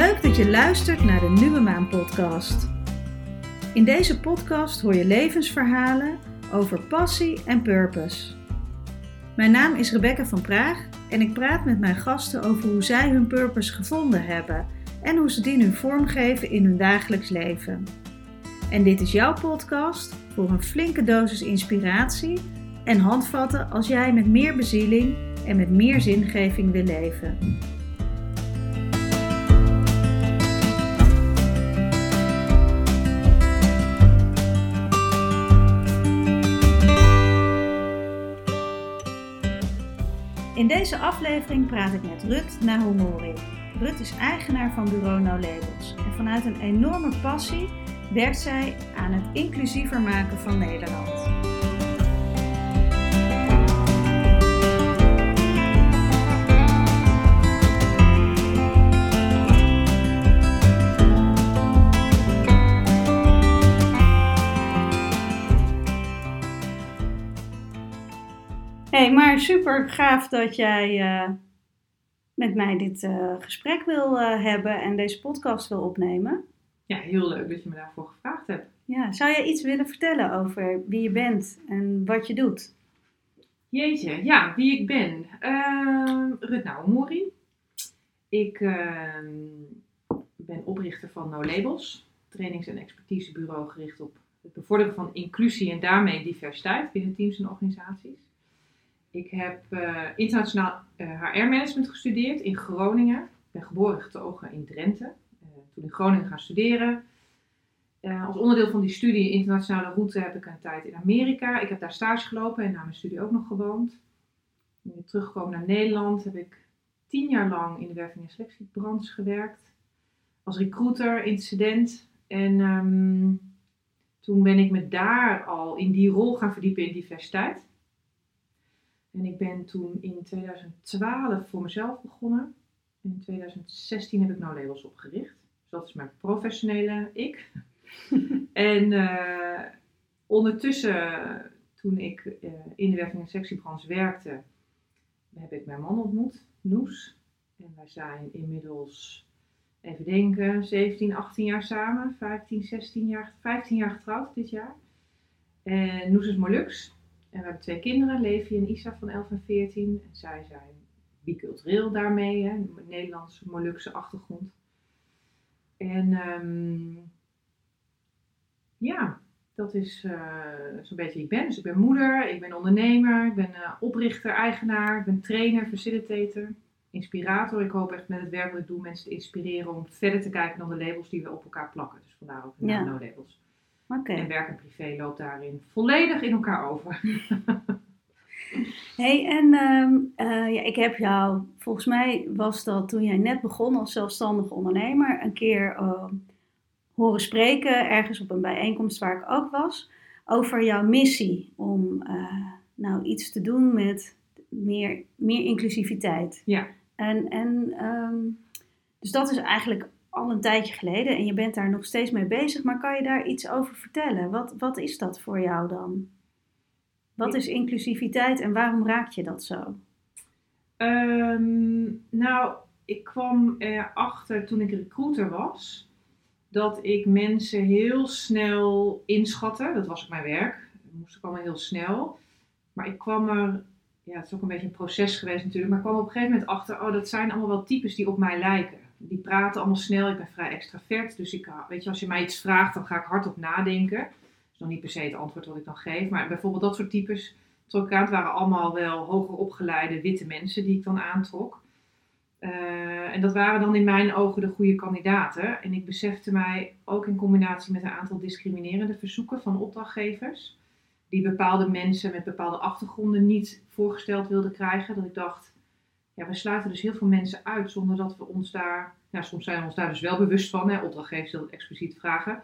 leuk dat je luistert naar de Nieuwe Maan podcast. In deze podcast hoor je levensverhalen over passie en purpose. Mijn naam is Rebecca van Praag en ik praat met mijn gasten over hoe zij hun purpose gevonden hebben en hoe ze die nu vormgeven in hun dagelijks leven. En dit is jouw podcast voor een flinke dosis inspiratie en handvatten als jij met meer bezieling en met meer zingeving wil leven. In deze aflevering praat ik met Rut Nahomori. Rut is eigenaar van Bureau No Labels en vanuit een enorme passie werkt zij aan het inclusiever maken van Nederland. Hey, maar super gaaf dat jij uh, met mij dit uh, gesprek wil uh, hebben en deze podcast wil opnemen. Ja, heel leuk dat je me daarvoor gevraagd hebt. Ja, zou jij iets willen vertellen over wie je bent en wat je doet? Jeetje, ja, wie ik ben. Uh, Rut Mori. Ik ben oprichter van No Labels, trainings- en expertisebureau gericht op het bevorderen van inclusie en daarmee diversiteit binnen teams en organisaties. Ik heb uh, internationaal HR-management gestudeerd in Groningen. Ik ben geboren getogen in Drenthe. Uh, toen in Groningen gaan studeren. als onderdeel van die studie internationale route heb ik een tijd in Amerika. Ik heb daar stage gelopen en na mijn studie ook nog gewoond. Toen ik terugkwam naar Nederland heb ik tien jaar lang in de werving- en selectiebranche gewerkt. Als recruiter, incident. En um, toen ben ik me daar al in die rol gaan verdiepen in diversiteit. En ik ben toen in 2012 voor mezelf begonnen. In 2016 heb ik No Labels opgericht. Dus dat is mijn professionele ik. en uh, ondertussen, toen ik uh, in de werving- en sectiebranche werkte, heb ik mijn man ontmoet, Noes. En wij zijn inmiddels, even denken, 17, 18 jaar samen. 15, 16 jaar, 15 jaar getrouwd dit jaar. En Noes is Molux. En we hebben twee kinderen, Levi en Isa van 11 en 14. En zij zijn bicultureel daarmee, hè, een Nederlandse Molukse achtergrond. En um, ja, dat is uh, zo'n beetje wie ik ben. Dus ik ben moeder, ik ben ondernemer, ik ben uh, oprichter, eigenaar, ik ben trainer, facilitator, inspirator. Ik hoop echt met het werk wat ik doe mensen te inspireren om verder te kijken dan de labels die we op elkaar plakken. Dus vandaar ook de Ja. no-labels. En werk en privé loopt daarin volledig in elkaar over. Hey, en ehm, eh, ja, ik heb jou, volgens mij was dat toen jij net begon als zelfstandig ondernemer, een keer ehm, horen spreken, ergens op een bijeenkomst waar ik ook was, over jouw missie om eh, nou iets te doen met meer, meer inclusiviteit. Ja. En, en ehm, dus dat is eigenlijk al een tijdje geleden en je bent daar nog steeds mee bezig, maar kan je daar iets over vertellen? Wat, wat is dat voor jou dan? Wat is inclusiviteit en waarom raak je dat zo? Ehm, nou, ik kwam erachter toen ik recruiter was dat ik mensen heel snel inschatte. Dat was ook mijn werk. Dat moest ik allemaal heel snel. Maar ik kwam er, ja, het is ook een beetje een proces geweest natuurlijk, maar ik kwam op een gegeven moment achter, oh, dat zijn allemaal wel types die op mij lijken. Die praten allemaal snel, ik ben vrij extravert, dus ik, weet je, als je mij iets vraagt, dan ga ik hardop nadenken. Dat is nog niet per se het antwoord wat ik dan geef, maar bijvoorbeeld dat soort types trok ik aan. Het waren allemaal wel hoger opgeleide witte mensen die ik dan aantrok. Uh, en dat waren dan in mijn ogen de goede kandidaten. En ik besefte mij ook in combinatie met een aantal discriminerende verzoeken van opdrachtgevers, die bepaalde mensen met bepaalde achtergronden niet voorgesteld wilden krijgen, dat ik dacht, ja, we sluiten dus heel veel mensen uit zonder dat we ons daar, ja, soms zijn we ons daar dus wel bewust van, hè, opdrachtgevers dat expliciet vragen.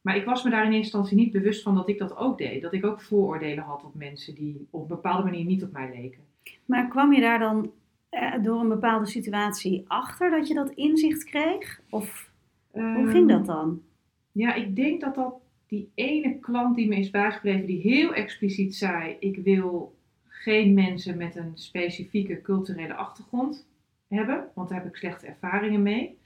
Maar ik was me daar in eerste instantie niet bewust van dat ik dat ook deed. Dat ik ook vooroordelen had op mensen die op een bepaalde manier niet op mij leken. Maar kwam je daar dan eh, door een bepaalde situatie achter dat je dat inzicht kreeg? Of hoe ging dat dan? Ehm, Ja, ik denk dat dat die ene klant die me is bijgebleven, die heel expliciet zei: Ik wil geen mensen met een specifieke culturele achtergrond hebben, want daar heb ik slechte ervaringen mee.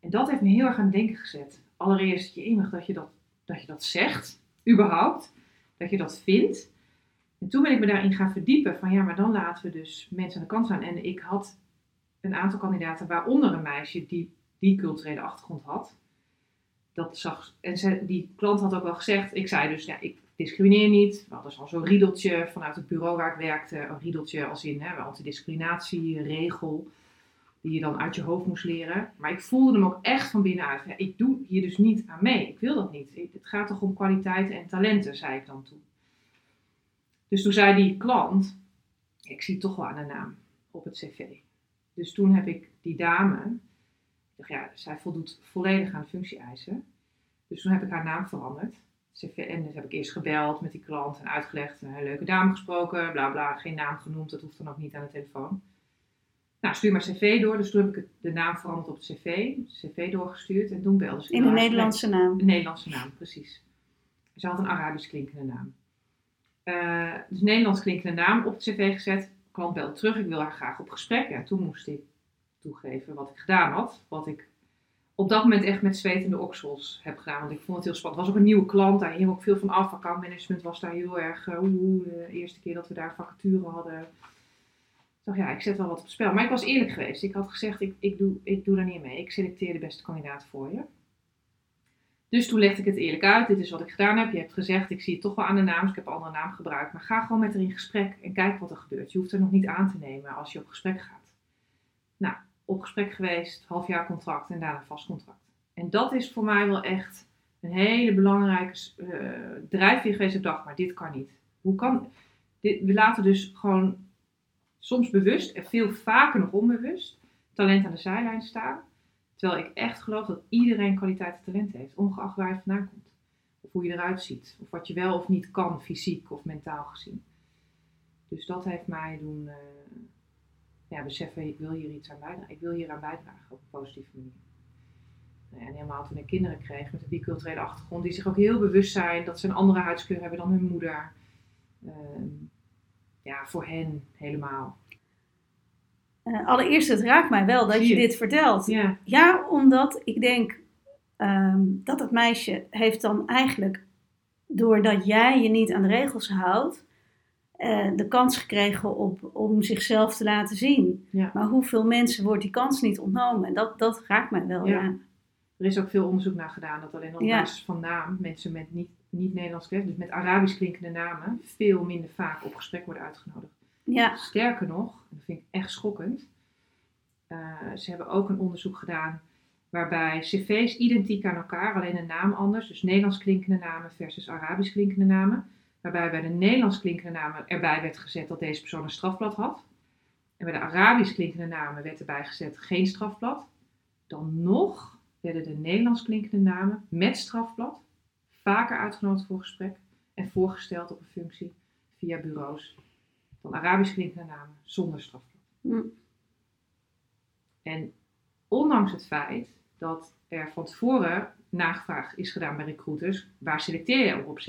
En dat heeft me heel erg aan het denken gezet. Allereerst, dat je dat, dat je dat zegt, überhaupt. Dat je dat vindt. En toen ben ik me daarin gaan verdiepen van ja, maar dan laten we dus mensen aan de kant staan. En ik had een aantal kandidaten, waaronder een meisje die die culturele achtergrond had. Dat zag, en die klant had ook wel gezegd, ik zei dus, ja, ik discrimineer niet. We hadden al zo'n riedeltje vanuit het bureau waar ik werkte. Een riedeltje als in hè, antidiscriminatieregel, die je dan uit je hoofd moest leren. Maar ik voelde hem ook echt van binnenuit. Ja, ik doe hier dus niet aan mee. Ik wil dat niet. Het gaat toch om kwaliteiten en talenten, zei ik dan toen. Dus toen zei die klant, ik zie toch wel aan de naam op het cv. Dus toen heb ik die dame, ja, zij voldoet volledig aan de functie-eisen. Dus toen heb ik haar naam veranderd. CV, en dus heb ik eerst gebeld met die klant en uitgelegd, een leuke dame gesproken, bla bla, geen naam genoemd, dat hoeft dan ook niet aan de telefoon. Nou, stuur maar cv door. Dus toen heb ik de naam veranderd op het cv, cv doorgestuurd en toen belde ze. In een Nederlandse naam? Een Nederlandse naam, precies. Ze had een Arabisch klinkende naam. Uh, dus Nederlands klinkende naam op het cv gezet. Klant belde terug, ik wil haar graag op gesprek. En toen moest ik toegeven wat ik gedaan had. Wat ik op dat moment echt met zwetende oksels heb gedaan. Want ik vond het heel spannend. Het was ook een nieuwe klant, daar hing ook veel van af. Accountmanagement was daar heel erg, uh, de eerste keer dat we daar vacature hadden. Ik dacht, ja, ik zet wel wat op spel. Maar ik was eerlijk geweest. Ik had gezegd, ik, ik, doe, ik doe daar niet mee. Ik selecteer de beste kandidaat voor je. Dus toen legde ik het eerlijk uit. Dit is wat ik gedaan heb. Je hebt gezegd, ik zie het toch wel aan de naam. Dus ik heb een andere naam gebruikt. Maar ga gewoon met haar in gesprek en kijk wat er gebeurt. Je hoeft er nog niet aan te nemen als je op gesprek gaat. Nou, op gesprek geweest, half jaar contract en daarna vast contract. En dat is voor mij wel echt een hele belangrijke uh, drijfveer geweest. Ik dacht, maar dit kan niet. Hoe kan... Dit, we laten dus gewoon soms bewust en veel vaker nog onbewust talent aan de zijlijn staan. Terwijl ik echt geloof dat iedereen kwaliteit en talent heeft, ongeacht waar je vandaan komt. Of hoe je eruit ziet. Of wat je wel of niet kan, fysiek of mentaal gezien. Dus dat heeft mij doen uh, ja, beseffen, ik wil hier iets aan bijdragen. Ik wil hier aan bijdragen op een positieve manier. Nou ja, en helemaal toen ik kinderen kreeg met een biculturele achtergrond, die zich ook heel bewust zijn dat ze een andere huidskleur hebben dan hun moeder. Uh, ja, voor hen helemaal. Uh, allereerst, het raakt mij wel dat je. dit vertelt. Ja, ja omdat ik denk um, dat het meisje heeft dan eigenlijk, doordat jij je niet aan de regels houdt, uh, de kans gekregen op, om zichzelf te laten zien. Ja. Maar hoeveel mensen wordt die kans niet ontnomen? En dat, dat raakt mij wel, ja. Er is ook veel onderzoek naar gedaan dat alleen op basis van naam mensen met niet, niet Nederlands dus met Arabisch klinkende namen, veel minder vaak op gesprek worden uitgenodigd. Ja. Sterker nog, dat vind ik echt schokkend, uh, ze hebben ook een onderzoek gedaan waarbij cv's identiek aan elkaar, alleen een naam anders, dus Nederlands klinkende namen versus Arabisch klinkende namen, waarbij bij de Nederlands klinkende namen erbij werd gezet dat deze persoon een strafblad had. En bij de Arabisch klinkende namen werd erbij gezet geen strafblad. Dan nog werden de Nederlands klinkende namen met strafblad vaker uitgenodigd voor gesprek en voorgesteld op een functie via bureaus dan Arabisch klinkende namen zonder strafblad. En ondanks het feit dat er van tevoren nagevraagd is gedaan bij recruiters, waar selecteer je op op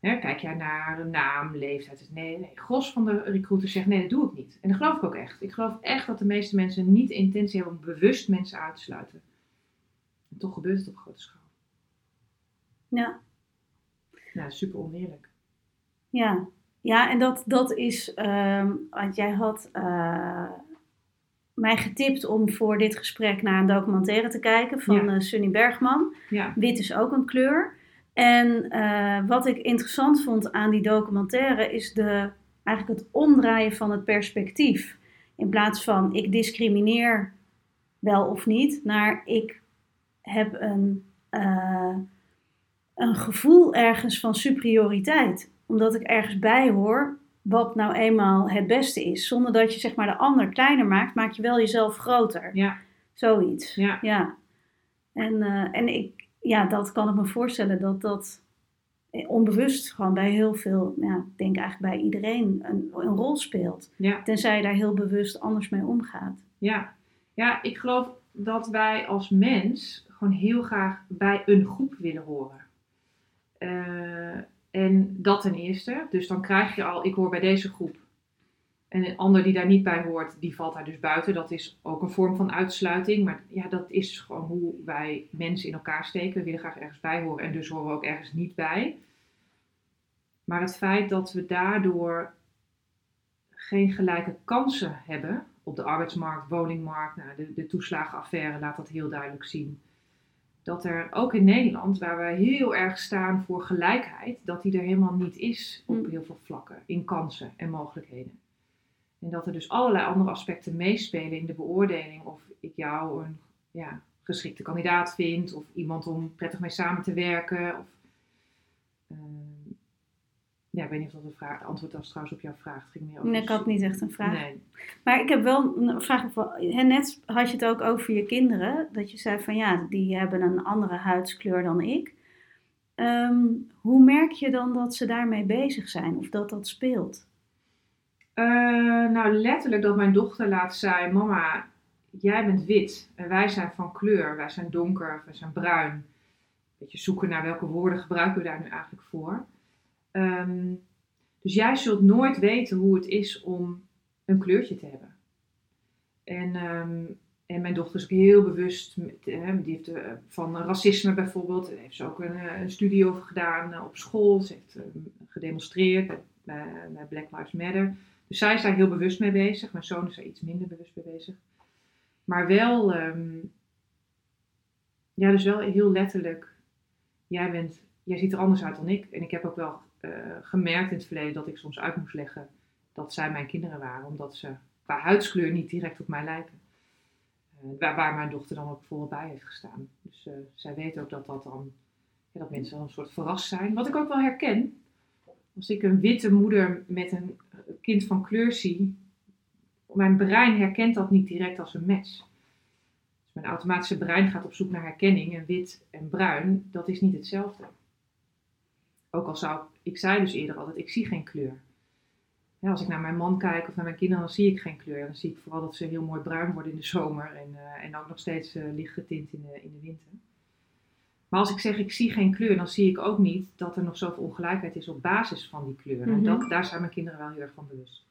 kijk jij naar een naam, leeftijd? Nee, nee. Gros van de recruiters zegt nee, dat doe ik niet. En dat geloof ik ook echt. Ik geloof echt dat de meeste mensen niet de intentie hebben om bewust mensen uit te sluiten. En toch gebeurt het op grote schaal. Ja. Nou, super oneerlijk. Ja, ja en dat, dat is, uh, want jij had uh, mij getipt om voor dit gesprek naar een documentaire te kijken van ja. uh, Sunny Bergman. Ja. Wit is ook een kleur. En uh, wat ik interessant vond aan die documentaire is de, eigenlijk het omdraaien van het perspectief. In plaats van ik discrimineer wel of niet, naar ik heb een, uh, een gevoel ergens van superioriteit. Omdat ik ergens bij hoor wat nou eenmaal het beste is. Zonder dat je zeg maar de ander kleiner maakt, maak je wel jezelf groter. Ja. Zoiets. Ja. ja. En, uh, en ik, ja, dat kan ik me voorstellen dat dat onbewust gewoon bij heel veel, ja, ik denk eigenlijk bij iedereen, een, een rol speelt. Ja. Tenzij je daar heel bewust anders mee omgaat. Ja. ja, ik geloof dat wij als mens gewoon heel graag bij een groep willen horen. Uh, en dat ten eerste. Dus dan krijg je al, ik hoor bij deze groep. En een ander die daar niet bij hoort, die valt daar dus buiten. Dat is ook een vorm van uitsluiting. Maar ja, dat is gewoon hoe wij mensen in elkaar steken. We willen graag ergens bij horen en dus horen we ook ergens niet bij. Maar het feit dat we daardoor geen gelijke kansen hebben op de arbeidsmarkt, woningmarkt, nou, de, de toeslagenaffaire laat dat heel duidelijk zien. Dat er ook in Nederland, waar we heel erg staan voor gelijkheid, dat die er helemaal niet is op Hm. heel veel vlakken, in kansen en mogelijkheden. En dat er dus allerlei andere aspecten meespelen in de beoordeling of ik jou een ja, geschikte kandidaat vind of iemand om prettig mee samen te werken. Of, ehm, ja, ik weet niet of dat een vraag, antwoord was trouwens op jouw vraag. Het ging meer over Nee, ik had niet echt een vraag. Nee. Maar ik heb wel een vraag. Net had je het ook over je kinderen. Dat je zei van ja, die hebben een andere huidskleur dan ik. Ehm, hoe merk je dan dat ze daarmee bezig zijn of dat dat speelt? Eh, nou, letterlijk dat mijn dochter laat zei: Mama, jij bent wit en wij zijn van kleur. Wij zijn donker, wij zijn bruin. Een beetje zoeken naar welke woorden gebruiken we daar nu eigenlijk voor. Ehm, dus jij zult nooit weten hoe het is om een kleurtje te hebben. En, ehm, en mijn dochter is ook heel bewust, die heeft eh, van racisme bijvoorbeeld, daar heeft ze ook een, eh, studie over gedaan op school. Ze heeft eh, gedemonstreerd bij Black Lives Matter. Dus zij is daar heel bewust mee bezig. Mijn zoon is daar iets minder bewust mee bezig. Maar wel, ehm, ja, dus wel heel letterlijk, jij, bent, jij ziet er anders uit dan ik. En ik heb ook wel eh, gemerkt in het verleden dat ik soms uit moest leggen dat zij mijn kinderen waren. Omdat ze qua huidskleur niet direct op mij lijken. Eh, waar, waar mijn dochter dan ook vooral bij heeft gestaan. Dus eh, zij weet ook dat dat dan, ja, dat mensen dan een soort verrast zijn. Wat ik ook wel herken. Als ik een witte moeder met een kind van kleur zie, mijn brein herkent dat niet direct als een match. Dus mijn automatische brein gaat op zoek naar herkenning en wit en bruin, dat is niet hetzelfde. Ook al zou, ik zei dus eerder altijd, ik zie geen kleur. Als ik naar mijn man kijk of naar mijn kinderen, dan zie ik geen kleur. Dan zie ik vooral dat ze heel mooi bruin worden in de zomer en, eh, en ook nog steeds eh, licht getint in de, in de winter. Maar als ik zeg ik zie geen kleur, dan zie ik ook niet dat er nog zoveel ongelijkheid is op basis van die kleur. En Mhm. dat, daar zijn mijn kinderen wel heel erg van bewust.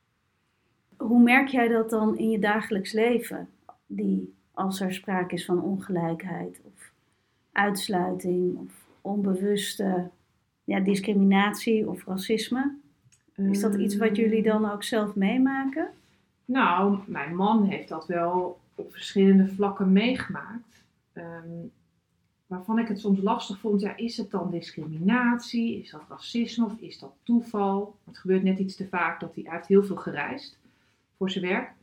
Hoe merk jij dat dan in je dagelijks leven? Die, als er sprake is van ongelijkheid of uitsluiting of onbewuste ja, discriminatie of racisme. Is dat iets wat jullie dan ook zelf meemaken? Nou, mijn man heeft dat wel op verschillende vlakken meegemaakt. Ehm, waarvan ik het soms lastig vond. Ja, is het dan discriminatie? Is dat racisme of is dat toeval? Het gebeurt net iets te vaak dat hij, hij heeft heel veel gereisd voor zijn werk.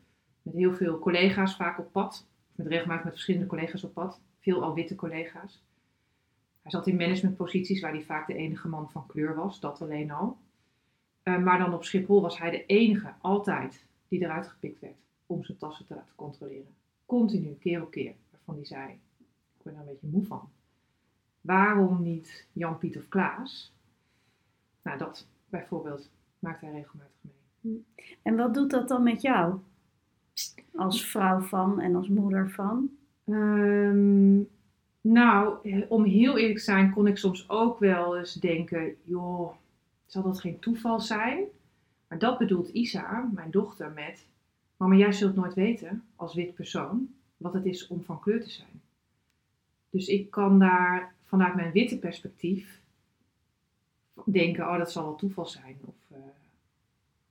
Met heel veel collega's vaak op pad. Met regelmatig met verschillende collega's op pad. Veel al witte collega's. Hij zat in managementposities waar hij vaak de enige man van kleur was. Dat alleen al. Eh, maar dan op Schiphol was hij de enige, altijd, die eruit gepikt werd om zijn tassen te laten controleren. Continu, keer op keer. Waarvan hij zei, ik ben er een beetje moe van. Waarom niet Jan, Piet of Klaas? Nou, dat bijvoorbeeld maakt hij regelmatig mee. En wat doet dat dan met jou? Als vrouw van en als moeder van? Ehm, nou, eh, om heel eerlijk te zijn, kon ik soms ook wel eens denken: joh, zal dat geen toeval zijn? Maar dat bedoelt Isa, mijn dochter, met: Mama, jij zult nooit weten als wit persoon wat het is om van kleur te zijn. Dus ik kan daar vanuit mijn witte perspectief denken: oh, dat zal wel toeval zijn. Of eh,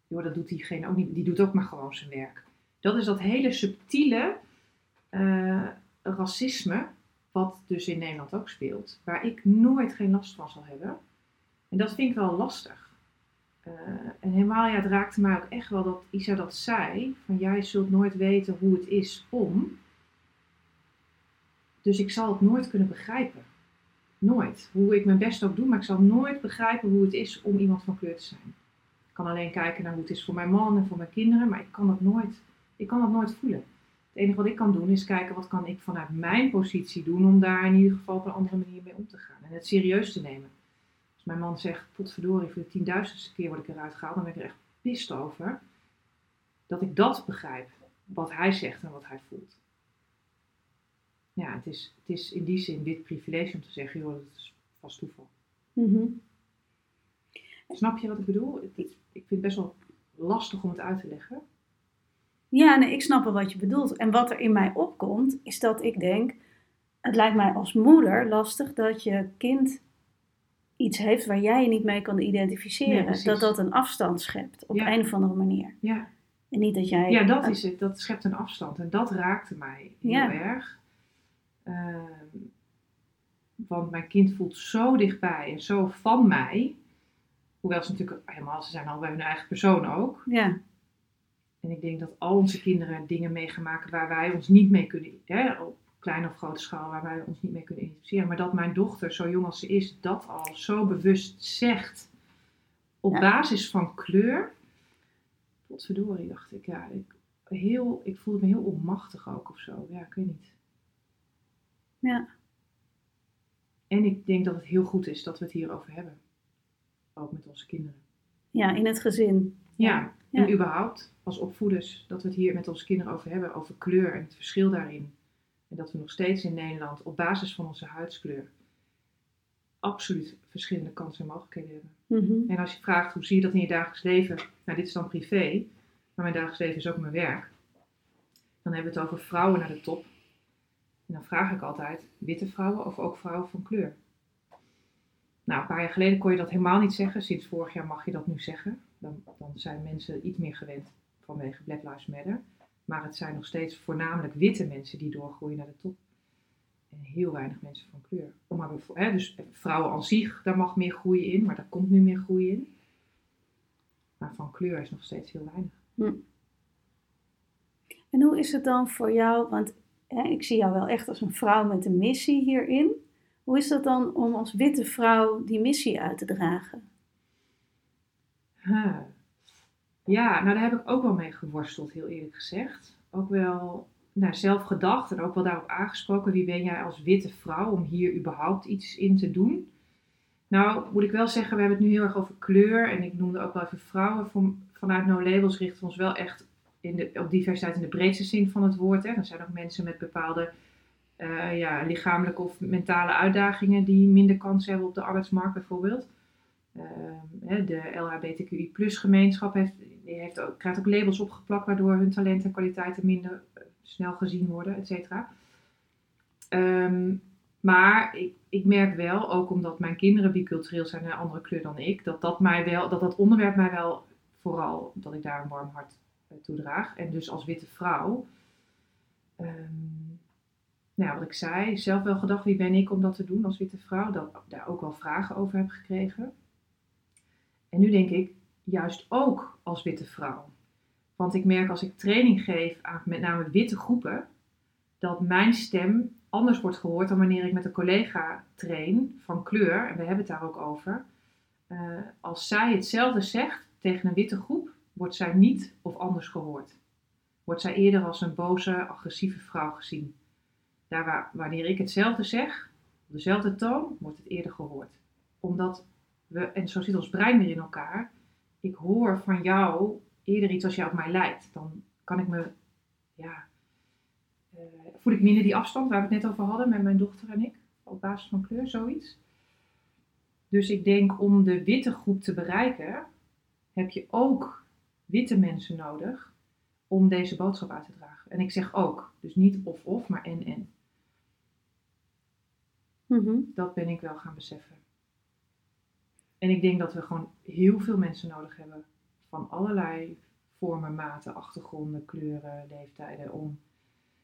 joh, dat doet diegene ook niet. Die doet ook maar gewoon zijn werk. Dat is dat hele subtiele eh, racisme, wat dus in Nederland ook speelt, waar ik nooit geen last van zal hebben. En dat vind ik wel lastig. Eh, en helemaal, ja, het raakte mij ook echt wel dat Isa dat zei, van jij zult nooit weten hoe het is om. Dus ik zal het nooit kunnen begrijpen. Nooit. Hoe ik mijn best ook doe, maar ik zal nooit begrijpen hoe het is om iemand van kleur te zijn. Ik kan alleen kijken naar hoe het is voor mijn man en voor mijn kinderen, maar ik kan dat nooit, ik kan dat nooit voelen. Het enige wat ik kan doen is kijken wat kan ik vanuit mijn positie doen om daar in ieder geval op een andere manier mee om te gaan. En het serieus te nemen. Als mijn man zegt, potverdorie, voor de tienduizendste keer word ik eruit gehaald, dan ben ik er echt pist over. Dat ik dat begrijp, wat hij zegt en wat hij voelt. Ja, het is, het is in die zin dit privilege om te zeggen, joh, dat is vast toeval. Mhm. Snap je wat ik bedoel? Het ik vind het best wel lastig om het uit te leggen. Ja, nee, ik snap wel wat je bedoelt. En wat er in mij opkomt, is dat ik denk, het lijkt mij als moeder lastig dat je kind iets heeft waar jij je niet mee kan identificeren. dat dat een afstand schept, op Ja. een of andere manier. Ja, En niet dat jij... ja dat is het. Dat schept een afstand. En dat raakte mij heel Ja. erg. Ehm, want mijn kind voelt zo dichtbij en zo van mij. Hoewel ze natuurlijk helemaal, ze zijn al bij hun eigen persoon ook. Ja, En ik denk dat al onze kinderen dingen mee gaan maken waar wij ons niet mee kunnen, hè, op kleine of grote schaal, waar wij ons niet mee kunnen identificeren. Maar dat mijn dochter, zo jong als ze is, dat al zo bewust zegt op Ja. basis van kleur. Potverdorie, dacht ik. Ja, ik, heel, ik voelde me heel onmachtig ook of zo. Ja, ik weet niet. Ja, En ik denk dat het heel goed is dat we het hierover hebben. Ook met onze kinderen. ja, in het gezin. Ja, Ja. en überhaupt als opvoeders dat we het hier met onze kinderen over hebben, over kleur en het verschil daarin. En dat we nog steeds in Nederland op basis van onze huidskleur absoluut verschillende kansen en mogelijkheden hebben. Mhm. En als je vraagt hoe zie je dat in je dagelijks leven, nou dit is dan privé, maar mijn dagelijks leven is ook mijn werk. Dan hebben we het over vrouwen naar de top. En dan vraag ik altijd, witte vrouwen of ook vrouwen van kleur? Nou, een paar jaar geleden kon je dat helemaal niet zeggen. Sinds vorig jaar mag je dat nu zeggen. Dan, dan zijn mensen iets meer gewend vanwege Black Lives Matter. Maar het zijn nog steeds voornamelijk witte mensen die doorgroeien naar de top. En heel weinig mensen van kleur. Maar hè, dus vrouwen aan zich, daar mag meer groei in, maar daar komt nu meer groei in. Maar van kleur is nog steeds heel weinig. En hoe is het dan voor jou, want hè, ik zie jou wel echt als een vrouw met een missie hierin. Hoe is dat dan om als witte vrouw die missie uit te dragen? Ja, nou daar heb ik ook wel mee geworsteld, heel eerlijk gezegd. Ook wel nou, zelf gedacht en ook wel daarop aangesproken. Wie ben jij als witte vrouw om hier überhaupt iets in te doen? Nou, moet ik wel zeggen, we hebben het nu heel erg over kleur. En ik noemde ook wel even vrouwen. Van, vanuit No Labels richten we ons wel echt in de, op diversiteit in de breedste zin van het woord. Hè. Dan zijn ook mensen met bepaalde eh, ja, lichamelijke of mentale uitdagingen die minder kans hebben op de arbeidsmarkt bijvoorbeeld. Ehm, de LHBTQI gemeenschap heeft, heeft ook, krijgt ook labels opgeplakt waardoor hun talenten en kwaliteiten minder eh, snel gezien worden, et cetera. Ehm, maar ik, ik merk wel, ook omdat mijn kinderen bicultureel zijn en een andere kleur dan ik, dat dat, mij wel, dat, dat onderwerp mij wel vooral, dat ik daar een warm hart eh, toe draag. En dus als witte vrouw, ehm, nou wat ik zei, zelf wel gedacht, wie ben ik om dat te doen als witte vrouw? Dat daar ook wel vragen over heb gekregen. En nu denk ik, juist ook als witte vrouw. Want ik merk als ik training geef aan met name witte groepen, dat mijn stem anders wordt gehoord dan wanneer ik met een collega train van kleur, en we hebben het daar ook over. Eh, als zij hetzelfde zegt tegen een witte groep, wordt zij niet of anders gehoord. Wordt zij eerder als een boze, agressieve vrouw gezien. Daar waar, wanneer ik hetzelfde zeg, op dezelfde toon, wordt het eerder gehoord. Omdat we, en zo zit ons brein weer in elkaar, ik hoor van jou eerder iets als jij op mij lijkt. Dan kan ik me, ja, eh, voel ik minder die afstand waar we het net over hadden met mijn dochter en ik, op basis van kleur, zoiets. Dus ik denk om de witte groep te bereiken, heb je ook witte mensen nodig om deze boodschap uit te dragen. En ik zeg ook, dus niet of-of, maar en-en. Mhm. Dat ben ik wel gaan beseffen. En ik denk dat we gewoon heel veel mensen nodig hebben. Van allerlei vormen, maten, achtergronden, kleuren, leeftijden. Om,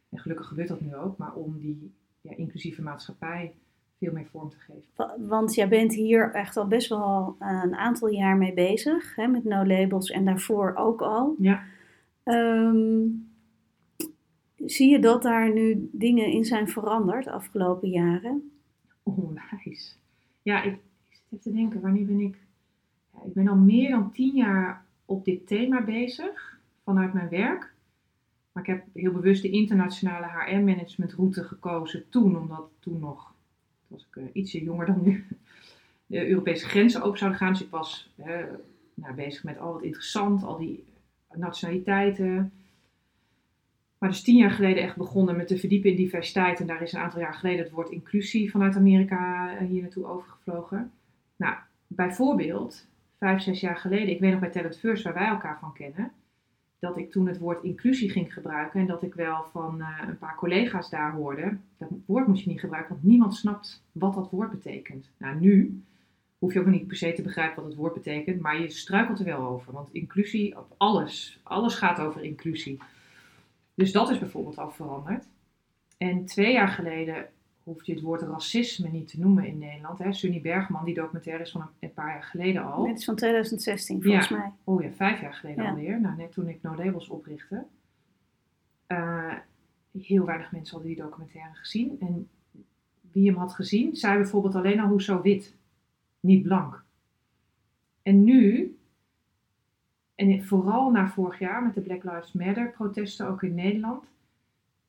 en gelukkig gebeurt dat nu ook, maar om die ja, inclusieve maatschappij veel meer vorm te geven. Wa- Want jij bent hier echt al best wel een aantal jaar mee bezig, hè, met No Labels en daarvoor ook al. Ja. Ehm, zie je dat daar nu dingen in zijn veranderd de afgelopen jaren? Onwijs. Ja, ik, ik zit even te denken, wanneer ben ik... Ja, ik ben al meer dan tien jaar op dit thema bezig, vanuit mijn werk. Maar ik heb heel bewust de internationale HR-managementroute gekozen toen, omdat toen nog, was ik eh, ietsje jonger dan nu, de Europese grenzen open zouden gaan. Dus ik was eh, nou, bezig met al wat interessant, al die nationaliteiten. Maar dus tien jaar geleden echt begonnen met te verdiepen in diversiteit. En daar is een aantal jaar geleden het woord inclusie vanuit Amerika eh, hier naartoe overgevlogen. Nou, bijvoorbeeld, vijf, zes jaar geleden, ik weet nog bij Talent First, waar wij elkaar van kennen. Dat ik toen het woord inclusie ging gebruiken en dat ik wel van eh, een paar collega's daar hoorde, dat woord moet je niet gebruiken, want niemand snapt wat dat woord betekent. Nou, nu hoef je ook niet per se te begrijpen wat het woord betekent, maar je struikelt er wel over, want inclusie, alles, alles gaat over inclusie. Dus dat is bijvoorbeeld al veranderd. En twee jaar geleden hoef je het woord racisme niet te noemen in Nederland. Hè. Sunny Bergman, die documentaire is van een, paar jaar geleden al. Dit is van 2016 volgens mij. Oh ja, vijf jaar geleden alweer. Nou, net toen ik No Labels oprichtte. Uh, heel weinig mensen hadden die documentaire gezien. En wie hem had gezien, zei bijvoorbeeld alleen al zo wit, niet blank. En nu, en vooral na vorig jaar met de Black Lives Matter protesten ook in Nederland,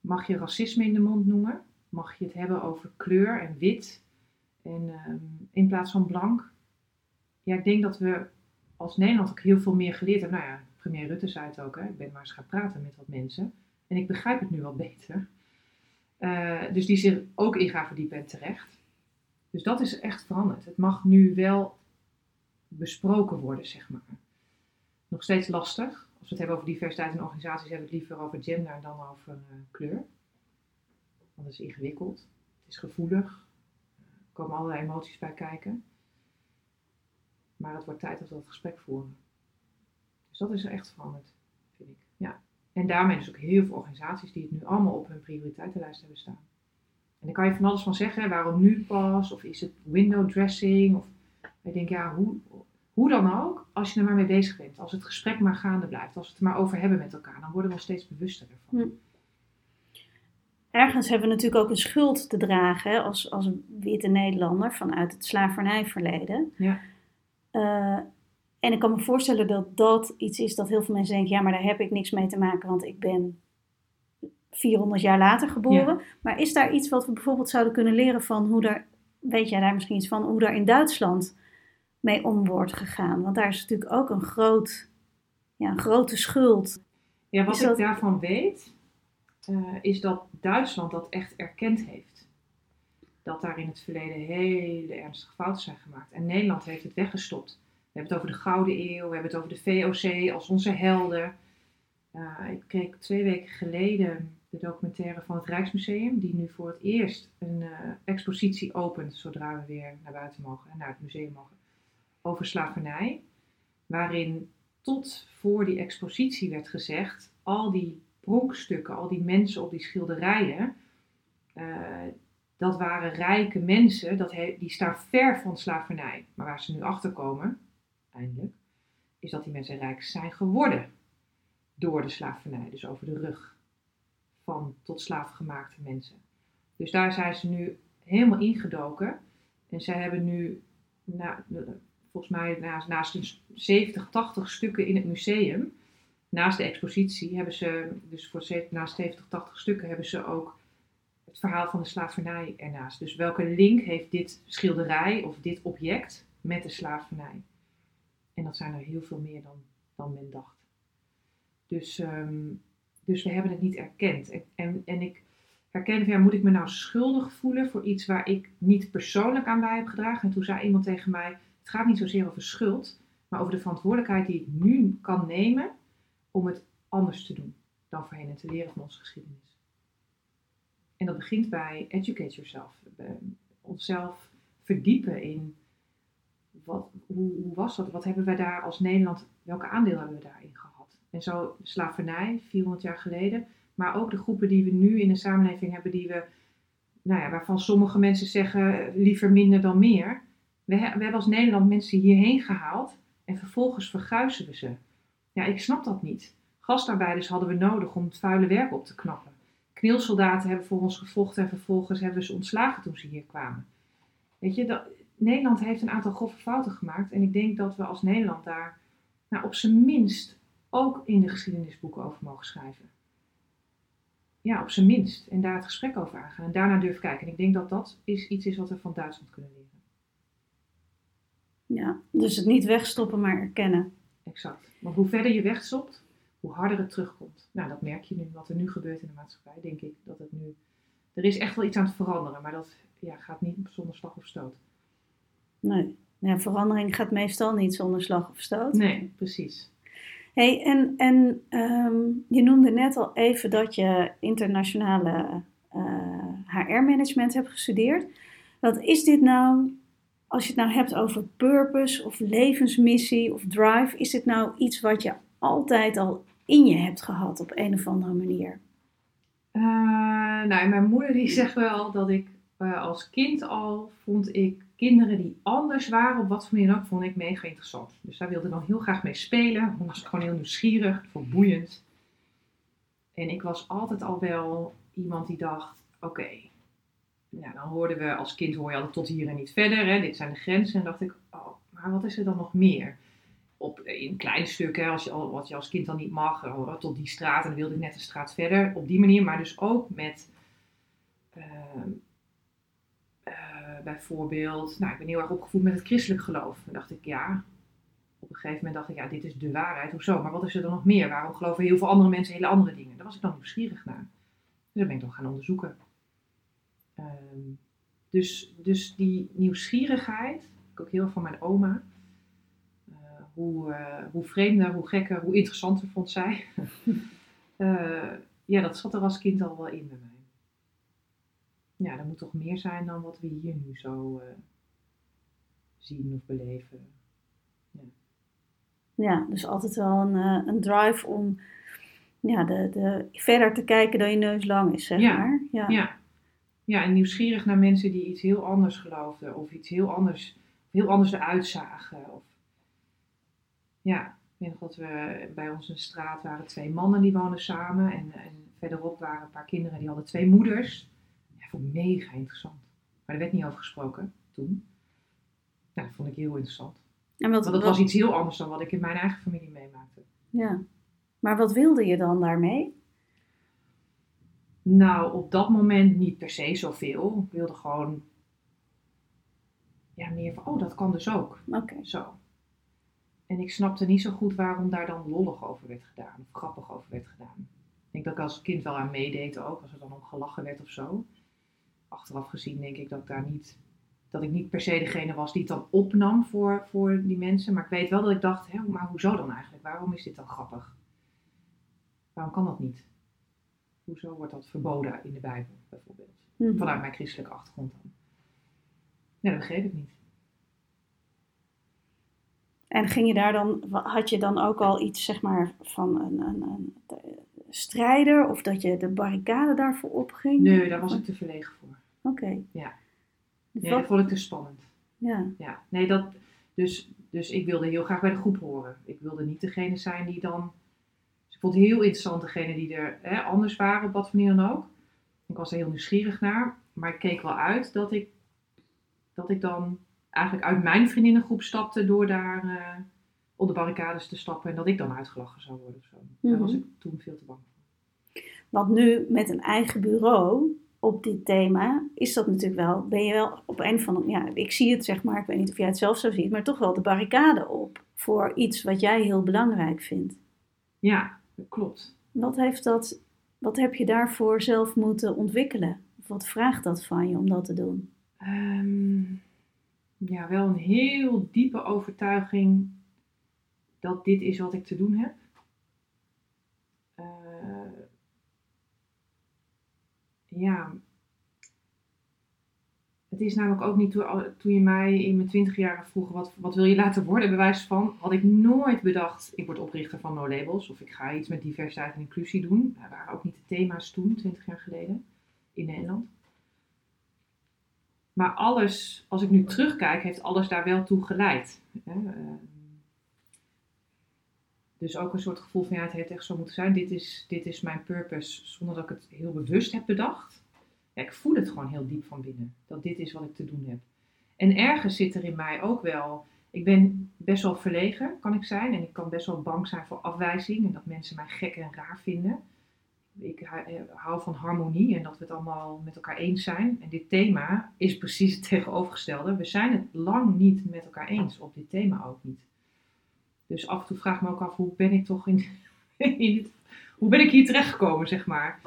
mag je racisme in de mond noemen mag je het hebben over kleur en wit. En ehm, in plaats van blank. Ja, ik denk dat we als Nederland ook heel veel meer geleerd hebben. Nou ja, premier Rutte zei het ook. Hè? Ik ben maar eens gaan praten met wat mensen. En ik begrijp het nu wat beter. Uh, dus die zich ook in gaan verdiepen en terecht. Dus dat is echt veranderd. Het mag nu wel besproken worden, zeg maar. Nog steeds lastig. Als we het hebben over diversiteit in organisaties, hebben we het liever over gender dan over uh, kleur. Want het is ingewikkeld, het is gevoelig, er komen allerlei emoties bij kijken. Maar het wordt tijd dat we dat gesprek voeren. Dus dat is er echt veranderd, vind ik. Ja. En daarmee dus ook heel veel organisaties die het nu allemaal op hun prioriteitenlijst hebben staan. En daar kan je van alles van zeggen, waarom nu pas? Of is het window dressing? Of ik denk, ja, hoe, hoe dan ook, als je er maar mee bezig bent, als het gesprek maar gaande blijft, als we het er maar over hebben met elkaar, dan worden we steeds bewuster ervan. Hm ergens hebben we natuurlijk ook een schuld te dragen als, als witte Nederlander vanuit het slavernijverleden. Ja. Uh, en ik kan me voorstellen dat dat iets is dat heel veel mensen denken: ja, maar daar heb ik niks mee te maken, want ik ben 400 jaar later geboren. Maar is daar iets wat we bijvoorbeeld zouden kunnen leren van hoe daar, weet jij daar misschien iets van, hoe daar in Duitsland mee om wordt gegaan? Want daar is natuurlijk ook een, groot, ja, een grote schuld. Ja, wat ik daarvan weet, uh, is dat Duitsland dat echt erkend heeft. Dat daar in het verleden hele ernstige fouten zijn gemaakt. En Nederland heeft het weggestopt. We hebben het over de Gouden Eeuw, we hebben het over de VOC als onze helden. Uh, ik keek twee weken geleden de documentaire van het Rijksmuseum, die nu voor het eerst een uh, expositie opent, zodra we weer naar buiten mogen en naar het museum mogen, over slavernij. Waarin tot voor die expositie werd gezegd, al die pronkstukken, al die mensen op die schilderijen, uh, dat waren rijke mensen, dat die staan ver van slavernij. Maar waar ze nu achter komen, eindelijk, is dat die mensen rijk zijn geworden door de slavernij, dus over de rug van tot slaafgemaakte mensen. Dus daar zijn ze nu helemaal ingedoken. En zij hebben nu, na, volgens mij naast, naast 70, 80 stukken in het museum, naast de expositie hebben ze, dus voor naast 70, 80 stukken, hebben ze ook het verhaal van de slavernij ernaast. Dus welke link heeft dit schilderij of dit object met de slavernij? En dat zijn er heel veel meer dan, dan men dacht. Dus, ehm, dus we hebben het niet erkend. En, en, en ik herken ja, moet ik me nou schuldig voelen voor iets waar ik niet persoonlijk aan bij heb gedragen? En toen zei iemand tegen mij, het gaat niet zozeer over schuld, maar over de verantwoordelijkheid die ik nu kan nemen het anders te doen dan voorheen en te leren van onze geschiedenis. En dat begint bij educate yourself. Onszelf verdiepen in wat, hoe, was dat? Wat hebben wij daar als Nederland, welke aandeel hebben we daarin gehad? En zo slavernij, 400 jaar geleden, maar ook de groepen die we nu in de samenleving hebben, die we, nou ja, waarvan sommige mensen zeggen liever minder dan meer. We, we hebben als Nederland mensen hierheen gehaald en vervolgens verguizen we ze. Ja, ik snap dat niet. Gastarbeiders hadden we nodig om het vuile werk op te knappen. Knielsoldaten hebben voor ons gevochten en vervolgens hebben ze ontslagen toen ze hier kwamen. Weet je, dat, Nederland heeft een aantal grove fouten gemaakt. En ik denk dat we als Nederland daar nou, op zijn minst ook in de geschiedenisboeken over mogen schrijven. Ja, op zijn minst. En daar het gesprek over aangaan. En daarna durven kijken. En ik denk dat dat is iets is wat we van Duitsland kunnen leren. Ja, dus het niet wegstoppen, maar erkennen. Exact. Want hoe verder je wegstopt, hoe harder het terugkomt. Nou, dat merk je nu, wat er nu gebeurt in de maatschappij, denk ik dat het nu. Er is echt wel iets aan het veranderen, maar dat ja, gaat niet zonder slag of stoot. Nee, ja, verandering gaat meestal niet zonder slag of stoot. Nee, precies. Hey, en en ehm, je noemde net al even dat je internationale HR-management hebt gestudeerd. Wat is dit nou, als je het nou hebt over purpose of levensmissie of drive, is dit nou iets wat je altijd al in je hebt gehad op een of andere manier? Uh, nou, mijn moeder die zegt wel dat ik uh, als kind al vond ik kinderen die anders waren, op wat voor manier ook, vond ik mega interessant. Dus daar wilde ik dan heel graag mee spelen. Dan was gewoon heel nieuwsgierig, vond boeiend. En ik was altijd al wel iemand die dacht, oké, nou, dan hoorden we als kind hoor je altijd tot hier en niet verder. Hè? Dit zijn de grenzen. En dacht ik, oh, maar wat is er dan nog meer? Op, in kleine stukken, als je, wat je als kind dan niet mag, tot die straat. En dan wilde ik net een straat verder. Op die manier, maar dus ook met ehm, eh, bijvoorbeeld, nou, ik ben heel erg opgevoed met het christelijk geloof. En dacht ik, ja, op een gegeven moment dacht ik, ja, dit is de waarheid. Hoezo? Maar wat is er dan nog meer? Waarom geloven heel veel andere mensen hele andere dingen? Daar was ik dan nieuwsgierig naar. Dus dat ben ik dan gaan onderzoeken. Ehm, dus, dus die nieuwsgierigheid, ik ook heel van mijn oma. Uh, hoe, uh, hoe vreemder, hoe gekker, hoe interessanter vond zij. uh, ja, dat zat er als kind al wel in bij mij. Ja, er moet toch meer zijn dan wat we hier nu zo zien of beleven. Ja. ja, dus altijd wel een, een drive om ja, de, de, verder te kijken dan je neus lang is, zeg ja, maar. Ja. ja, ja, en nieuwsgierig naar mensen die iets heel anders geloofden of iets heel anders, heel anders eruit zagen. Of, ja, ik weet nog dat we bij ons in de straat waren twee mannen die woonden samen en, en verderop waren een paar kinderen die hadden twee moeders. Ja, dat vond ik mega interessant. Maar er werd niet over gesproken toen. Ja, dat vond ik heel interessant. En wat, Want dat was iets heel anders dan wat ik in mijn eigen familie meemaakte. Ja, maar wat wilde je dan daarmee? Nou, op dat moment niet per se zoveel. Ik wilde gewoon ja, meer van, oh, dat kan dus ook. Oké. Zo. En ik snapte niet zo goed waarom daar dan lollig over werd gedaan, of grappig over werd gedaan. Ik denk dat ik als kind wel aan meedeed ook, als er dan om gelachen werd of zo. Achteraf gezien denk ik dat ik daar niet, dat ik niet per se degene was die het dan opnam voor, voor die mensen. Maar ik weet wel dat ik dacht, hè, maar hoezo dan eigenlijk? Waarom is dit dan grappig? Waarom kan dat niet? Hoezo wordt dat verboden in de Bijbel bijvoorbeeld? Mhm. Vanuit mijn christelijke achtergrond dan. Ja, dat begreep ik niet. En ging je daar dan, had je dan ook al iets zeg maar van een, een, een strijder of dat je de barricade daarvoor opging? Nee, daar was ik te verlegen voor. Oké. Ja. Nee, dat vond ik te spannend. Ja. Ja, nee, dat, dus, dus ik wilde heel graag bij de groep horen. Ik wilde niet degene zijn die dan ik vond het heel interessant degene die er hè, anders waren, op wat voor manier dan ook. Ik was er heel nieuwsgierig naar, maar ik keek wel uit dat ik, dat ik dan eigenlijk uit mijn vriendinnengroep stapte door daar uh, op de barricades te stappen en dat ik dan uitgelachen zou worden zo. Daar was mhm. ik toen veel te bang voor. Want nu met een eigen bureau op dit thema is dat natuurlijk wel, ben je wel op een van, ja, ik zie het zeg maar, ik weet niet of jij het zelf zo ziet, maar toch wel de barricade op voor iets wat jij heel belangrijk vindt. Ja, klopt. Wat, heeft dat, wat heb je daarvoor zelf moeten ontwikkelen? Of wat vraagt dat van je om dat te doen? Ehm, ja, wel een heel diepe overtuiging dat dit is wat ik te doen heb. Uh, ja, het is namelijk ook niet toen, je mij in mijn twintig jaar vroeg wat, wat wil je laten worden, bewijs van, had ik nooit bedacht, ik word oprichter van No Labels of ik ga iets met diversiteit en inclusie doen. Dat waren ook niet de thema's toen, twintig jaar geleden, in Nederland. Maar alles, als ik nu terugkijk, heeft alles daar wel toe geleid. Ehm, dus ook een soort gevoel van, ja, het heeft echt zo moeten zijn. Dit is, dit is mijn purpose, zonder dat ik het heel bewust heb bedacht ik voel het gewoon heel diep van binnen. Dat dit is wat ik te doen heb. En ergens zit er in mij ook wel. Ik ben best wel verlegen, kan ik zijn. En ik kan best wel bang zijn voor afwijzing. En dat mensen mij gek en raar vinden. Ik eh, hou van harmonie en dat we het allemaal met elkaar eens zijn. En dit thema is precies het tegenovergestelde. We zijn het lang niet met elkaar eens. Op dit thema ook niet. Dus af en toe vraag ik me ook af, hoe ben ik toch in, in hoe ben ik hier terechtgekomen, zeg maar.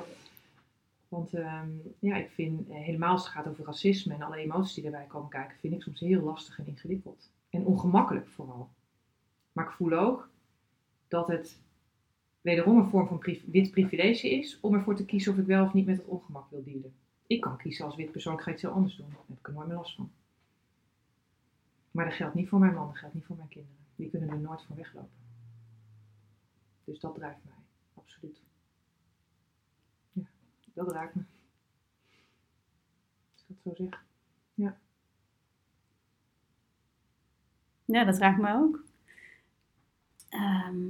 Want ehm, ja, ik vind eh, helemaal als het gaat over racisme en alle emoties die erbij komen kijken, vind ik soms heel lastig en ingewikkeld. En ongemakkelijk vooral. Maar ik voel ook, dat het wederom een vorm van wit privilege is om ervoor te kiezen of ik wel of niet met het ongemak wil dealen. Ik kan kiezen als wit persoon, ik ga iets heel anders doen. Daar heb ik er nooit meer last van. Maar dat geldt niet voor mijn man, dat geldt niet voor mijn kinderen. Die kunnen er nooit van weglopen. Dus dat drijft mij, absoluut. Dat raakt me. Als ik dat zo zeg. Ja. Ja, dat raakt me ook. Ehm,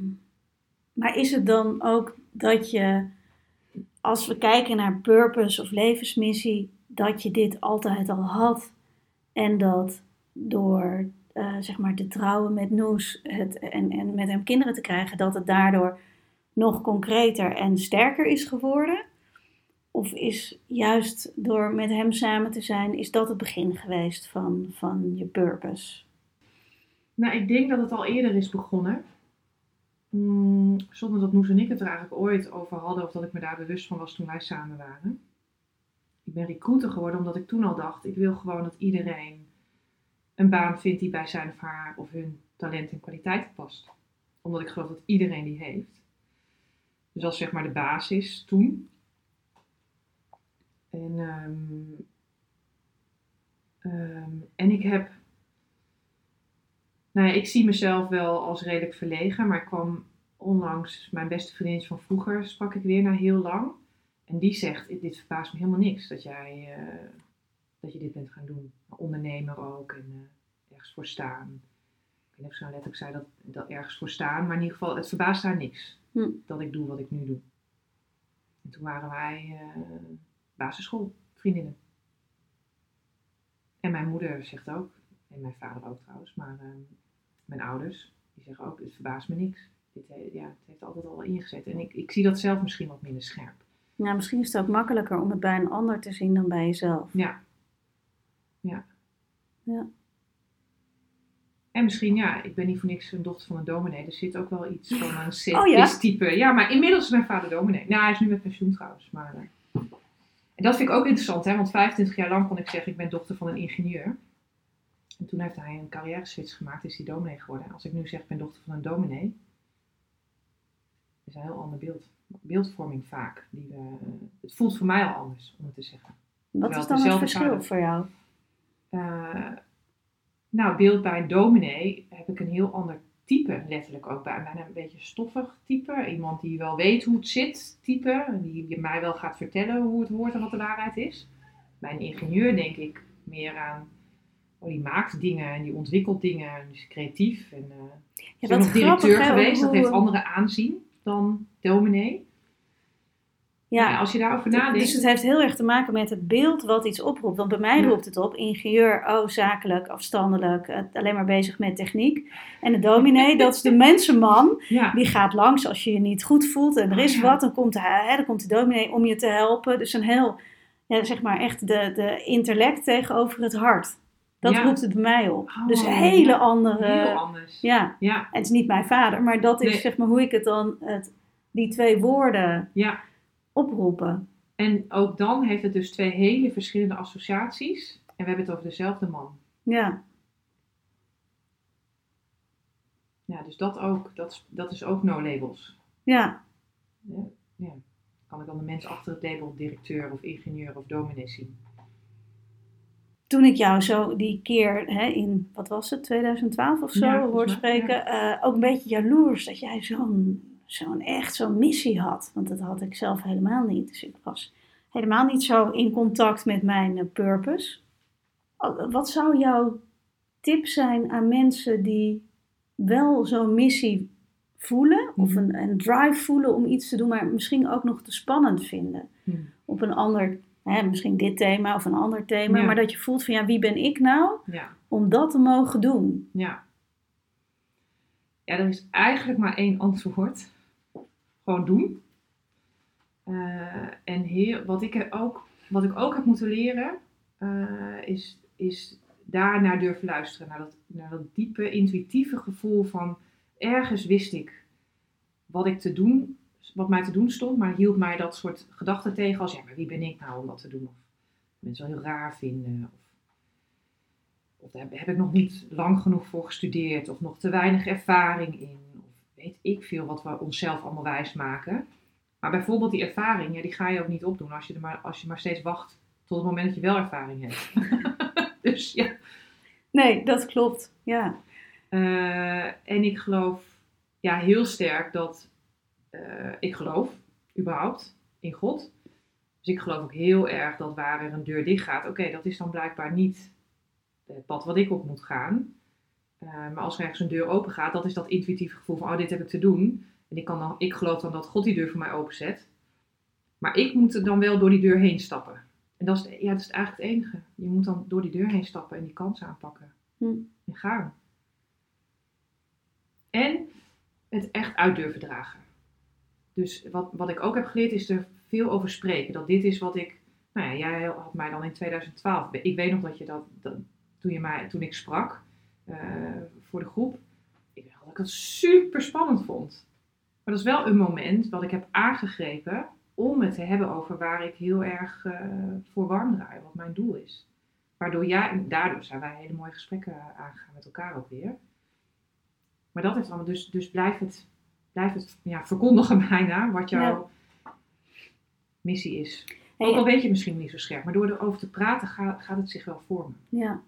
maar is het dan ook dat je, als we kijken naar purpose of levensmissie, dat je dit altijd al had en dat door uh, zeg maar te trouwen met Noes het, en, en met hem kinderen te krijgen, dat het daardoor nog concreter en sterker is geworden? Of is juist door met hem samen te zijn, is dat het begin geweest van, van je purpose? Nou, ik denk dat het al eerder is begonnen. Mm, zonder dat Noes en ik het er eigenlijk ooit over hadden of dat ik me daar bewust van was toen wij samen waren. Ik ben recruiter geworden omdat ik toen al dacht, ik wil gewoon dat iedereen een baan vindt die bij zijn of haar of hun talent en kwaliteit past. Omdat ik geloof dat iedereen die heeft. Dus is zeg maar de basis toen. En, um, um, en ik heb nou ja, ik zie mezelf wel als redelijk verlegen, maar ik kwam onlangs, mijn beste vriendin van vroeger, sprak ik weer na heel lang. En die zegt, dit verbaast me helemaal niks dat jij, uh, dat je dit bent gaan doen. Ondernemer ook en uh, ergens voor staan. Ik weet niet of ze nou letterlijk zei dat, dat ergens voor staan, maar in ieder geval, het verbaast haar niks hm. dat ik doe wat ik nu doe. En toen waren wij uh, basisschoolvriendinnen. En mijn moeder zegt ook, en mijn vader ook trouwens, maar ehm, mijn ouders, die zeggen ook, het verbaast me niks. Dit, ja, het heeft altijd al ingezet. En ik, ik zie dat zelf misschien wat minder scherp. Ja, misschien is het ook makkelijker om het bij een ander te zien dan bij jezelf. Ja. Ja. Ja. En misschien, ja, ik ben niet voor niks een dochter van een dominee. Er zit ook wel iets van een set-type. Oh, ja? ja? maar inmiddels is mijn vader dominee. Nou, hij is nu met pensioen trouwens. Maar, uh, en dat vind ik ook interessant, hè, want 25 jaar lang kon ik zeggen, ik ben dochter van een ingenieur. En toen heeft hij een carrière switch gemaakt, is hij dominee geworden. Als ik nu zeg, ik ben dochter van een dominee, is een heel ander beeld. Beeldvorming vaak. Die we, het voelt voor mij al anders, om het te zeggen. Wat is dan het verschil voor jou? Uh, nou, beeld bij een dominee heb ik een heel ander type, letterlijk ook bij. Bijna een beetje stoffig type. Iemand die wel weet hoe het zit, type. Die mij wel gaat vertellen hoe het hoort en wat de waarheid is. Bij een ingenieur denk ik meer aan Oh, die maakt dingen en die ontwikkelt dingen en is creatief. En, uh, ja, is nog directeur geweest, dat heeft andere aanzien dan dominee. Ja, als je daarover nadenkt. Dus het heeft heel erg te maken met het beeld wat iets oproept. Want bij mij roept het op: ingenieur, oh, zakelijk, afstandelijk, alleen maar bezig met techniek. En de dominee, dat is de mensenman. Die gaat langs als je je niet goed voelt en er is wat. Dan komt, de, hè, dan komt de dominee om je te helpen. Dus een heel, ja, zeg maar echt de, de intellect tegenover het hart. Dat roept het bij mij op. Oh, dus een hele andere. Heel anders. Ja. ja. Het is niet mijn vader, maar dat is zeg maar hoe ik het dan, het, die twee woorden ja. Oproepen. En ook dan heeft het dus twee hele verschillende associaties. En we hebben het over dezelfde man. Ja. Ja, dus dat ook, dat, dat is ook no labels. Ja. ja. ja. Kan ik dan de mensen achter het label directeur of ingenieur of dominee zien? toen ik jou zo die keer hè, in, wat was het, 2012 of zo, ja, hoort spreken, eh, ook een beetje jaloers dat jij zo'n zo'n echt zo'n missie had. Want dat had ik zelf helemaal niet. Dus ik was helemaal niet zo in contact met mijn uh, purpose. Wat zou jouw tip zijn aan mensen die wel zo'n missie voelen, of mhm. een, een, drive voelen om iets te doen, maar misschien ook nog te spannend vinden? Op een ander Hè, misschien dit thema of een ander thema, maar dat je voelt van ja, wie ben ik nou ja. om dat te mogen doen? Ja. Ja, er is eigenlijk maar één antwoord. Gewoon doen. Uh, en heel, wat, ik ook, wat ik ook heb moeten leren, uh, is, is daar naar durven luisteren. Naar dat, naar dat diepe, intuïtieve gevoel van ergens wist ik wat ik te doen wat mij te doen stond, maar hield mij dat soort gedachten tegen als, ja, maar wie ben ik nou om dat te doen? Of mensen wel heel raar vinden, of, of daar heb, ik nog niet lang genoeg voor gestudeerd, of nog te weinig ervaring in. Weet ik veel wat we onszelf allemaal wijs maken. Maar bijvoorbeeld die ervaring, ja, die ga je ook niet opdoen als je, er maar, als je maar steeds wacht tot het moment dat je wel ervaring hebt. dus ja. Nee, dat klopt. Ja. Eh, en ik geloof ja, heel sterk dat eh, ik geloof überhaupt in God. Dus ik geloof ook heel erg dat waar er een deur dicht gaat, oké, dat is dan blijkbaar niet het pad wat ik op moet gaan. Eh, maar als er ergens een deur open gaat, dat is dat intuïtieve gevoel van, oh, dit heb ik te doen. En ik, kan dan, ik geloof dan dat God die deur voor mij openzet. Maar ik moet er dan wel door die deur heen stappen. En dat is, ja, dat is eigenlijk het enige. Je moet dan door die deur heen stappen en die kans aanpakken. Hm. En gaan. En het echt uit durven dragen. Dus wat, wat ik ook heb geleerd is er veel over spreken. Dat dit is wat ik. Nou ja, jij had mij dan in 2012. Ik weet nog dat je dat. dat toen, je mij, toen ik sprak uh, voor de groep. Ik weet dat ik het super spannend vond. Maar dat is wel een moment wat ik heb aangegrepen om het te hebben over waar ik heel erg uh, voor warm draai, wat mijn doel is. Waardoor jij, en daardoor zijn wij hele mooie gesprekken aangegaan met elkaar ook weer. Maar dat is allemaal, dus, dus blijf het, blijf het ja, verkondigen bijna wat jouw ja. missie is. Ook al weet je misschien niet zo scherp, maar door erover te praten gaat, gaat het zich wel vormen. Ja,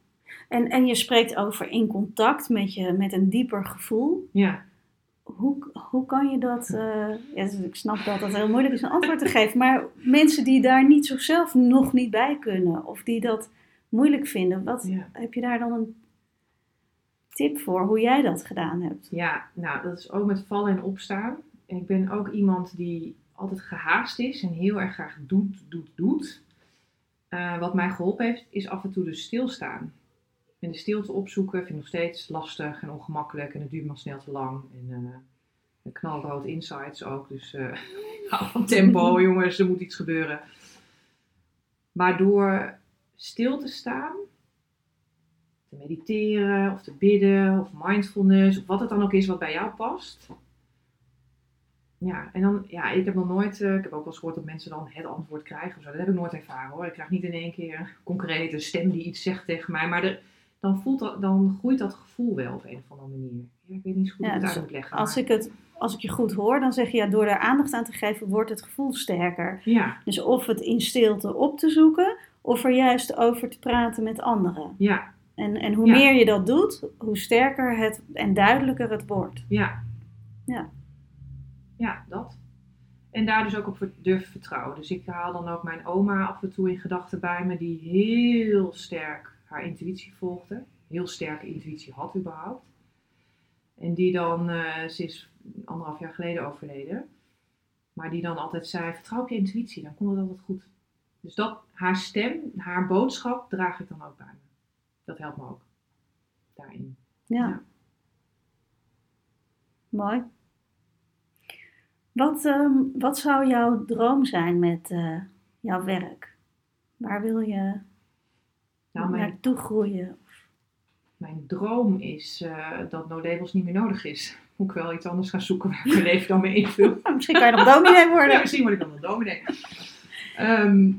en, en je spreekt over in contact met, je, met een dieper gevoel. Ja hoe, hoe kan je dat, uh, ja, dus ik snap dat het heel moeilijk is een antwoord te geven, maar mensen die daar niet zichzelf nog niet bij kunnen of die dat moeilijk vinden, wat Ja. heb je daar dan een tip voor hoe jij dat gedaan hebt? Ja, nou, dat is ook met vallen en opstaan. En ik ben ook iemand die altijd gehaast is en heel erg graag doet, doet, doet. Eh, wat mij geholpen heeft, is af en toe dus stilstaan. En de stilte opzoeken vind ik nog steeds lastig en ongemakkelijk en het duurt maar snel te lang. En eh knalrood insights ook, dus ik hou van tempo, jongens, er moet iets gebeuren. Maar door stil te staan, te mediteren of te bidden of mindfulness of wat het dan ook is wat bij jou past. Ja, en dan, ja, ik heb nog nooit, eh, ik heb ook wel eens gehoord dat mensen dan het antwoord krijgen of zo. Dat heb ik nooit ervaren hoor. Ik krijg niet in één keer een concrete stem die iets zegt tegen mij, maar er, dan, voelt dat, dan groeit dat gevoel wel op een of andere manier. Ja, ik weet niet zo goed Ja, hoe ik het dus uit moet leggen. Als maar- ik, het, als ik je goed hoor, dan zeg je ja, door daar aandacht aan te geven wordt het gevoel sterker. Ja, Dus of het in stilte op te zoeken, of er juist over te praten met anderen. ja, En, en hoe Ja. meer je dat doet, hoe sterker het en duidelijker het wordt. ja. Ja. Ja, dat. En daar dus ook op durven vertrouwen. Dus ik haal dan ook mijn oma af en toe in gedachten bij me, die heel sterk haar intuïtie volgde. Heel sterke intuïtie had überhaupt. En die dan, eh, ze is anderhalf jaar geleden overleden. Maar die dan altijd zei, vertrouw op je intuïtie, dan komt het altijd goed. Dus dat, haar stem, haar boodschap draag ik dan ook bij me. Dat helpt me ook. Daarin. Ja. Ja. Mooi. Wat, ehm, wat zou jouw droom zijn met eh, jouw werk? Waar wil je Nou, mijn naartoe groeien? Mijn droom is eh, dat No Labels niet meer nodig is. Moet ik wel iets anders gaan zoeken waar ik mijn leven dan mee invul. Misschien kan je nog dominee Ja, worden. misschien word ik dan wel dominee. Ehm,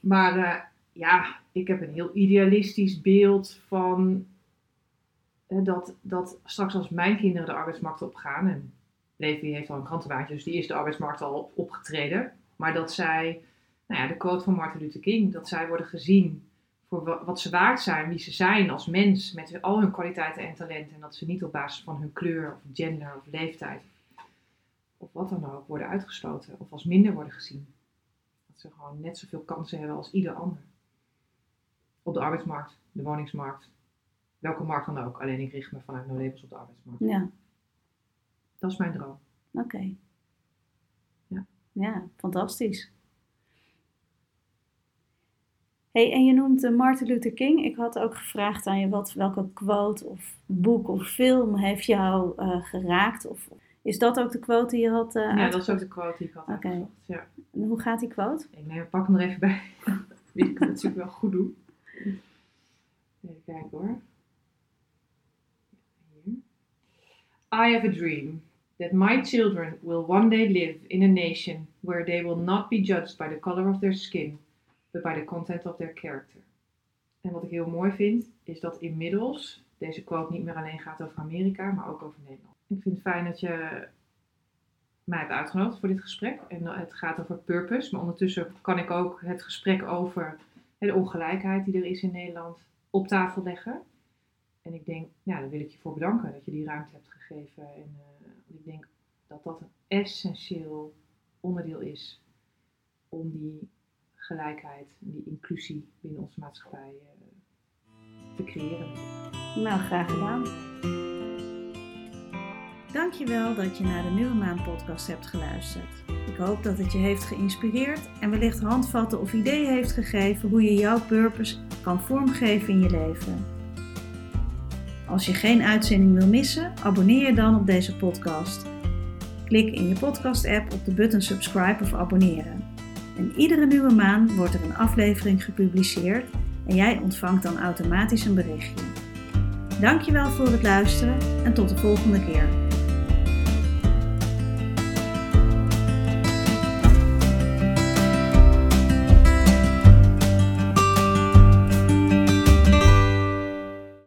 maar eh, ja, ik heb een heel idealistisch beeld van eh, dat, dat straks als mijn kinderen de arbeidsmarkt opgaan. En Levi heeft al een krantenbaantje, dus die is de arbeidsmarkt al op- opgetreden. Maar dat zij, nou ja, de quote van Martin Luther King, dat zij worden gezien voor wa- wat ze waard zijn, wie ze zijn als mens, met al hun kwaliteiten en talenten. En dat ze niet op basis van hun kleur of gender of leeftijd of wat dan ook worden uitgesloten of als minder worden gezien. Dat ze gewoon net zoveel kansen hebben als ieder ander. Op de arbeidsmarkt, de woningsmarkt, welke markt dan ook. Alleen ik richt me vanuit No Labels op de arbeidsmarkt. Ja, Dat is mijn droom. oké. Ja. Ja, fantastisch. Hey, en je noemt eh, Martin Luther King. Ik had ook gevraagd aan je wat, welke quote of boek of film heeft jou eh, geraakt? Of is dat ook de quote die je had? eh, ja, dat is ook de quote die ik had Oké. Ja. En hoe gaat die quote? Ik neem, pak hem er even bij. Die ik natuurlijk wel goed doen. Even kijken hoor. Hier. I have a dream that my children will one day live in a nation where they will not be judged by the color of their skin, but by the content of their character. En wat ik heel mooi vind, is dat inmiddels deze quote niet meer alleen gaat over Amerika, maar ook over Nederland. Ik vind het fijn dat je mij hebt uitgenodigd voor dit gesprek. En het gaat over purpose, maar ondertussen kan ik ook het gesprek over de ongelijkheid die er is in Nederland op tafel leggen. En ik denk, ja, daar wil ik je voor bedanken dat je die ruimte hebt gegeven. En uh, ik denk dat dat een essentieel onderdeel is om die gelijkheid, die inclusie binnen onze maatschappij uh, te creëren. Nou, graag gedaan. Dankjewel dat je naar de Nieuwe Maan podcast hebt geluisterd. Ik hoop dat het je heeft geïnspireerd en wellicht handvatten of ideeën heeft gegeven hoe je jouw purpose kan vormgeven in je leven. Als je geen uitzending wil missen, abonneer je dan op deze podcast. Klik in je podcast-app op de button subscribe of abonneren. En iedere nieuwe maand wordt er een aflevering gepubliceerd en jij ontvangt dan automatisch een berichtje. Dankjewel voor het luisteren en tot de volgende keer.